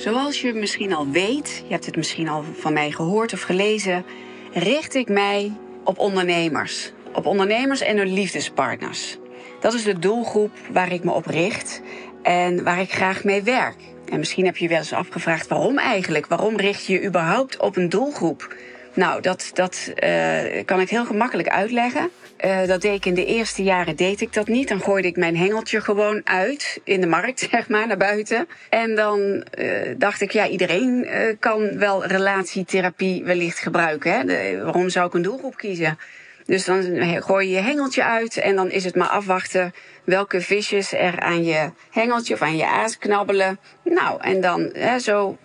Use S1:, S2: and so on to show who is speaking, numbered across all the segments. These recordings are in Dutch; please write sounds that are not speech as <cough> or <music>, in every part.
S1: Zoals je misschien al weet, je hebt het misschien al van mij gehoord of gelezen, richt ik mij op ondernemers. Op ondernemers en hun liefdespartners. Dat is de doelgroep waar ik me op richt en waar ik graag mee werk. En misschien heb je je wel eens afgevraagd waarom eigenlijk? Waarom richt je je überhaupt op een doelgroep? Nou, dat, dat uh, kan ik heel gemakkelijk uitleggen. Uh, dat deed ik in de eerste jaren deed ik dat niet. Dan gooide ik mijn hengeltje gewoon uit in de markt, <laughs> zeg maar, naar buiten. En dan uh, dacht ik, ja, iedereen kan wel relatietherapie wellicht gebruiken. Hè? Waarom zou ik een doelgroep kiezen? Dus dan gooi je je hengeltje uit en dan is het maar afwachten welke visjes er aan je hengeltje of aan je aas knabbelen. Nou, en dan hè, zo,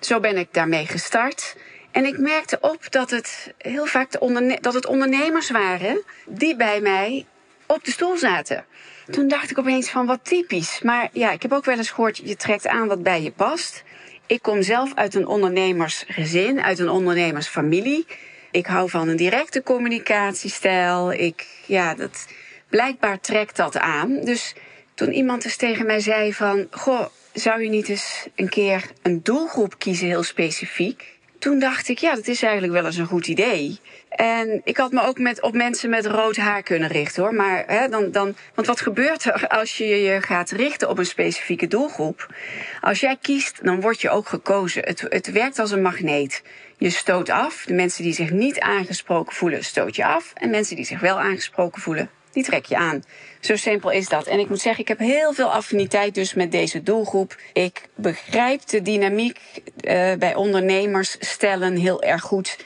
S1: zo ben ik daarmee gestart. En ik merkte op dat het heel vaak de dat het ondernemers waren die bij mij op de stoel zaten. Toen dacht ik opeens van wat typisch. Maar ja, ik heb ook wel eens gehoord, je trekt aan wat bij je past. Ik kom zelf uit een ondernemersgezin, uit een ondernemersfamilie. Ik hou van een directe communicatiestijl. Ik, ja, dat, blijkbaar trekt dat aan. Dus toen iemand eens tegen mij zei van... Goh, zou je niet eens een keer een doelgroep kiezen, heel specifiek? Toen dacht ik, ja, dat is eigenlijk wel eens een goed idee. En ik had me ook met, op mensen met rood haar kunnen richten hoor. Maar hè, dan, dan, want wat gebeurt er <laughs> als je je gaat richten op een specifieke doelgroep? Als jij kiest, dan word je ook gekozen. Het, het werkt als een magneet. Je stoot af. De mensen die zich niet aangesproken voelen, stoot je af. En mensen die zich wel aangesproken voelen, die trek je aan. Zo simpel is dat. En ik moet zeggen, ik heb heel veel affiniteit dus met deze doelgroep. Ik begrijp de dynamiek uh, bij ondernemers stellen heel erg goed.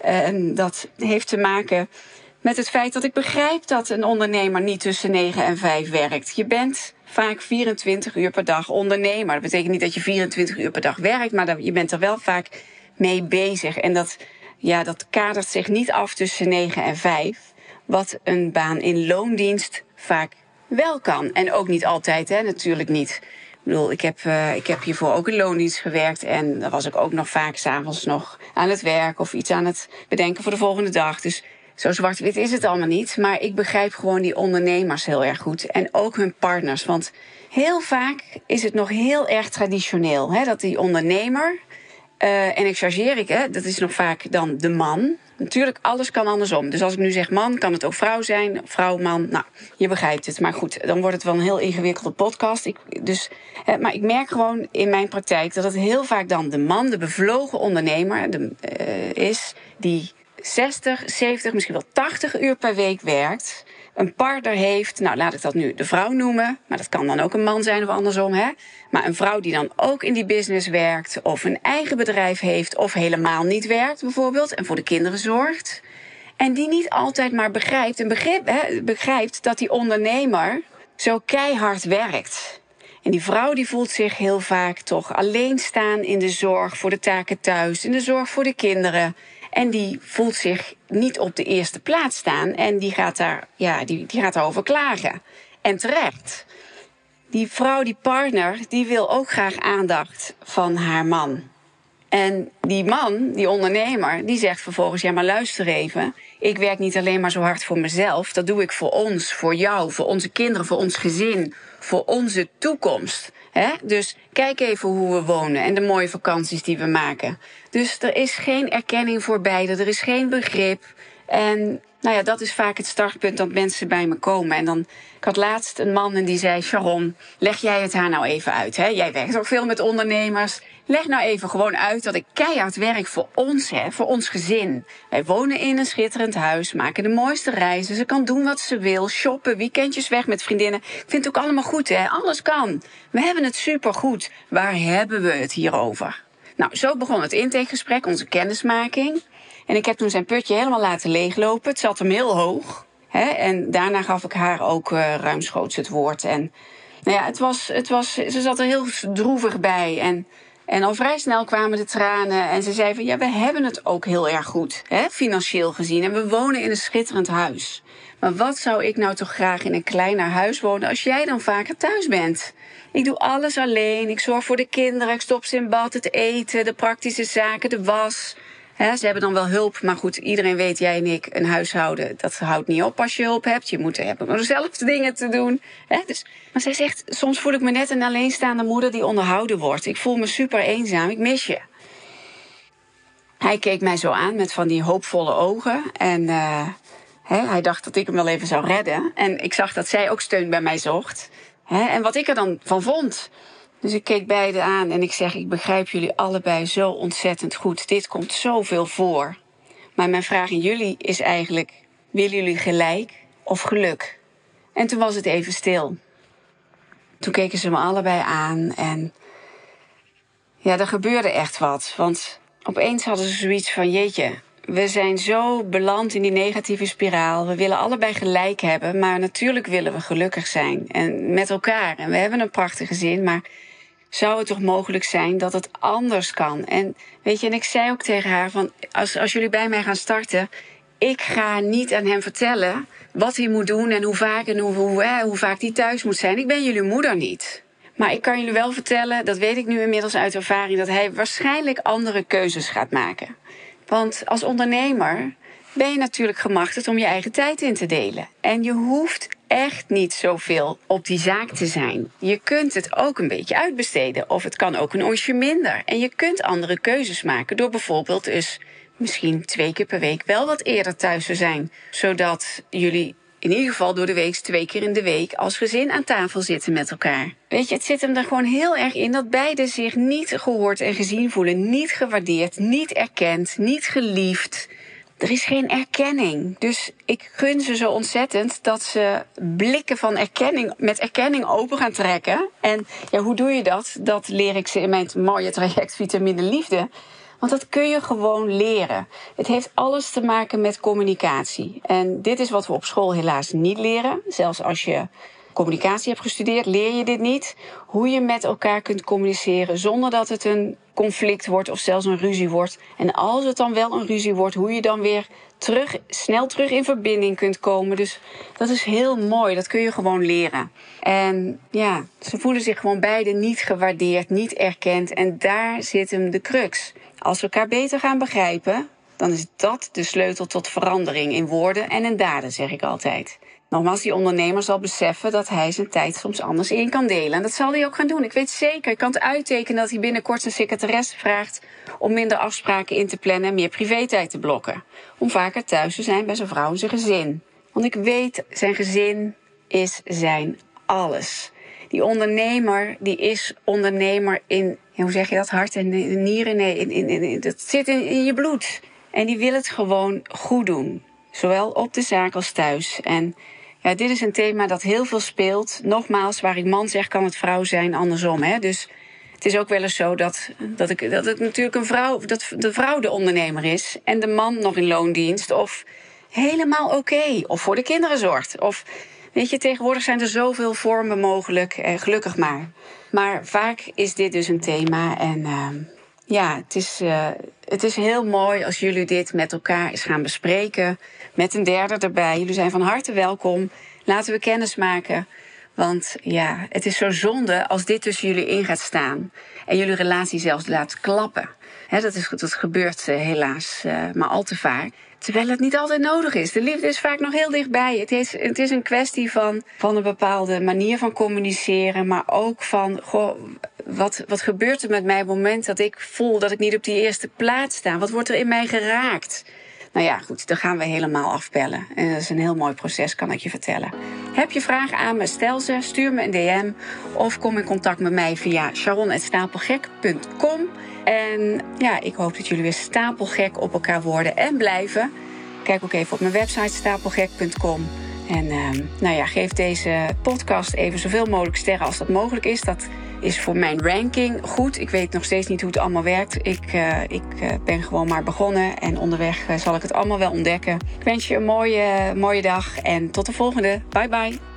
S1: En dat heeft te maken met het feit dat ik begrijp dat een ondernemer niet tussen 9 en 5 werkt. Je bent vaak 24 uur per dag ondernemer. Dat betekent niet dat je 24 uur per dag werkt, maar je bent er wel vaak mee bezig. En dat, ja, dat kadert zich niet af tussen 9 en 5 wat een baan in loondienst vaak wel kan. En ook niet altijd, hè, natuurlijk niet. Ik bedoel, ik heb, uh, ik heb hiervoor ook in loondienst gewerkt. En dan was ik ook nog vaak s'avonds nog aan het werk of iets aan het bedenken voor de volgende dag. Dus zo zwart-wit is het allemaal niet. Maar ik begrijp gewoon die ondernemers heel erg goed. En ook hun partners. Want heel vaak is het nog heel erg traditioneel. Hè, dat die ondernemer. Uh, en ik chargeer ik, hè, dat is nog vaak dan de man. Natuurlijk, alles kan andersom. Dus als ik nu zeg man, kan het ook vrouw zijn. Vrouw, man. Nou, je begrijpt het. Maar goed, dan wordt het wel een heel ingewikkelde podcast. Ik, dus, maar ik merk gewoon in mijn praktijk dat het heel vaak dan de man, de bevlogen ondernemer, de, uh, is die 60, 70, misschien wel 80 uur per week werkt een partner heeft, nou laat ik dat nu de vrouw noemen, maar dat kan dan ook een man zijn of andersom, hè? Maar een vrouw die dan ook in die business werkt, of een eigen bedrijf heeft, of helemaal niet werkt bijvoorbeeld, en voor de kinderen zorgt. En die niet altijd maar begrijpt, en begrip, hè, begrijpt dat die ondernemer zo keihard werkt. En die vrouw die voelt zich heel vaak toch alleen staan in de zorg voor de taken thuis, in de zorg voor de kinderen. En die voelt zich niet op de eerste plaats staan. En die gaat, daar, ja, die, die gaat daarover klagen. En terecht. Die vrouw, die partner, die wil ook graag aandacht van haar man. En die man, die ondernemer, die zegt vervolgens: Ja, maar luister even. Ik werk niet alleen maar zo hard voor mezelf. Dat doe ik voor ons, voor jou, voor onze kinderen, voor ons gezin, voor onze toekomst. Dus kijk even hoe we wonen en de mooie vakanties die we maken. Dus er is geen erkenning voor beide, er is geen begrip. En nou ja, dat is vaak het startpunt dat mensen bij me komen. En dan, ik had laatst een man en die zei: Sharon, leg jij het haar nou even uit. Jij werkt ook veel met ondernemers. Leg nou even gewoon uit dat ik keihard werk voor ons, hè, voor ons gezin. Wij wonen in een schitterend huis, maken de mooiste reizen. Ze kan doen wat ze wil, shoppen, weekendjes weg met vriendinnen. Ik vind het ook allemaal goed, hè? Alles kan. We hebben het supergoed. Waar hebben we het hier over? Nou, zo begon het intakegesprek, onze kennismaking. En ik heb toen zijn putje helemaal laten leeglopen. Het zat hem heel hoog. Hè? En daarna gaf ik haar ook uh, ruimschoots het woord. En nou ja, het was, het was, ze zat er heel droevig bij. En En al vrij snel kwamen de tranen en ze zei van ja, we hebben het ook heel erg goed, hè, financieel gezien. En we wonen in een schitterend huis. Maar wat zou ik nou toch graag in een kleiner huis wonen als jij dan vaker thuis bent? Ik doe alles alleen. Ik zorg voor de kinderen. Ik stop ze in bad, het eten, de praktische zaken, de was. Ze hebben dan wel hulp, maar goed, iedereen weet, jij en ik, een huishouden, dat houdt niet op als je hulp hebt. Je moet hebben <laughs> zelf dingen te doen. dus, maar zij zegt, soms voel ik me net een alleenstaande moeder die onderhouden wordt. Ik voel me super eenzaam, ik mis je. Hij keek mij zo aan met van die hoopvolle ogen en uh, hij dacht dat ik hem wel even zou redden. En ik zag dat zij ook steun bij mij zocht. En wat ik er dan van vond. Dus ik keek beiden aan en ik zeg: Ik begrijp jullie allebei zo ontzettend goed. Dit komt zoveel voor. Maar mijn vraag aan jullie is eigenlijk: willen jullie gelijk of geluk? En toen was het even stil. Toen keken ze me allebei aan en ja, er gebeurde echt wat. Want opeens hadden ze zoiets van: Jeetje, we zijn zo beland in die negatieve spiraal. We willen allebei gelijk hebben, maar natuurlijk willen we gelukkig zijn. En met elkaar. En we hebben een prachtige zin, maar zou het toch mogelijk zijn dat het anders kan? En weet je, en ik zei ook tegen haar van, als, als jullie bij mij gaan starten, ik ga niet aan hem vertellen wat hij moet doen en hoe vaak en hoe, hoe, hè, hoe vaak hij thuis moet zijn. Ik ben jullie moeder niet. Maar ik kan jullie wel vertellen, dat weet ik nu inmiddels uit ervaring, dat hij waarschijnlijk andere keuzes gaat maken. Want als ondernemer ben je natuurlijk gemachtigd om je eigen tijd in te delen. En je hoeft echt niet zoveel op die zaak te zijn. Je kunt het ook een beetje uitbesteden. Of het kan ook een onsje minder. En je kunt andere keuzes maken door bijvoorbeeld eens misschien twee keer per week wel wat eerder thuis te zijn. Zodat jullie in ieder geval door de week twee keer in de week als gezin aan tafel zitten met elkaar. Weet je, het zit hem er gewoon heel erg in dat beiden zich niet gehoord en gezien voelen, niet gewaardeerd, niet erkend, niet geliefd. Er is geen erkenning. Dus ik gun ze zo ontzettend dat ze blikken van erkenning, met erkenning open gaan trekken. En ja, hoe doe je dat? Dat leer ik ze in mijn mooie traject Vitamine Liefde. Want dat kun je gewoon leren. Het heeft alles te maken met communicatie. En dit is wat we op school helaas niet leren. Zelfs als je communicatie hebt gestudeerd, leer je dit niet. Hoe je met elkaar kunt communiceren zonder dat het een conflict wordt of zelfs een ruzie wordt. En als het dan wel een ruzie wordt, hoe je dan weer terug, snel terug in verbinding kunt komen. Dus dat is heel mooi. Dat kun je gewoon leren. En ja, ze voelen zich gewoon beide niet gewaardeerd, niet erkend. En daar zit hem de crux. Als we elkaar beter gaan begrijpen, dan is dat de sleutel tot verandering in woorden en in daden, zeg ik altijd. Nogmaals, die ondernemer zal beseffen dat hij zijn tijd soms anders in kan delen. En dat zal hij ook gaan doen. Ik weet zeker, ik kan het uittekenen dat hij binnenkort zijn secretaresse vraagt om minder afspraken in te plannen en meer privé-tijd te blokken. Om vaker thuis te zijn bij zijn vrouw en zijn gezin. Want ik weet, zijn gezin is zijn alles. Die ondernemer, die is ondernemer in, hoe zeg je dat, hart en nieren? Nee, in, in, in, dat zit in, in je bloed. En die wil het gewoon goed doen. Zowel op de zaak als thuis. En ja, dit is een thema dat heel veel speelt. Nogmaals, waar ik man zeg, kan het vrouw zijn, andersom. Hè? Dus het is ook wel eens zo dat, dat, ik, dat het natuurlijk een vrouw, dat de vrouw de ondernemer is en de man nog in loondienst. Of helemaal oké. Of voor de kinderen zorgt. Of weet je, tegenwoordig zijn er zoveel vormen mogelijk. Eh, gelukkig maar. Maar vaak is dit dus een thema. En uh, ja, het is, uh, het is heel mooi als jullie dit met elkaar eens gaan bespreken. Met een derde erbij. Jullie zijn van harte welkom. Laten we kennis maken. Want ja, het is zo zonde als dit tussen jullie in gaat staan. En jullie relatie zelfs laat klappen. dat, is, dat gebeurt uh, helaas uh, maar al te vaak. Terwijl het niet altijd nodig is. De liefde is vaak nog heel dichtbij. Het is, het is een kwestie van, van een bepaalde manier van communiceren. Maar ook van, goh, wat, wat gebeurt er met mij op het moment dat ik voel dat ik niet op die eerste plaats sta? Wat wordt er in mij geraakt? Nou ja, goed, dan gaan we helemaal afbellen. En dat is een heel mooi proces, kan ik je vertellen. Heb je vragen aan me, stel ze, stuur me een DM of kom in contact met mij via sharon.stapelgek.com. En ja, ik hoop dat jullie weer stapelgek op elkaar worden en blijven. Kijk ook even op mijn website stapelgek.com. En uh, nou ja, geef deze podcast even zoveel mogelijk sterren als dat mogelijk is. Dat is voor mijn ranking goed. Ik weet nog steeds niet hoe het allemaal werkt. Ik, uh, ik uh, ben gewoon maar begonnen en onderweg uh, zal ik het allemaal wel ontdekken. Ik wens je een mooie, mooie dag en tot de volgende. Bye bye.